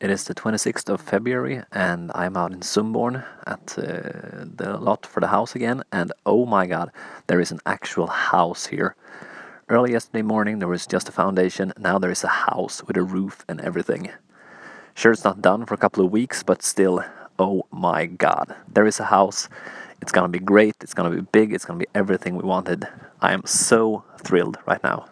It is the 26th of February, and I'm out in Sumborn at uh, the lot for the house again. And oh my god, there is an actual house here. Early yesterday morning, there was just a foundation. Now there is a house with a roof and everything. Sure, it's not done for a couple of weeks, but still, oh my god. There is a house. It's gonna be great. It's gonna be big. It's gonna be everything we wanted. I am so thrilled right now.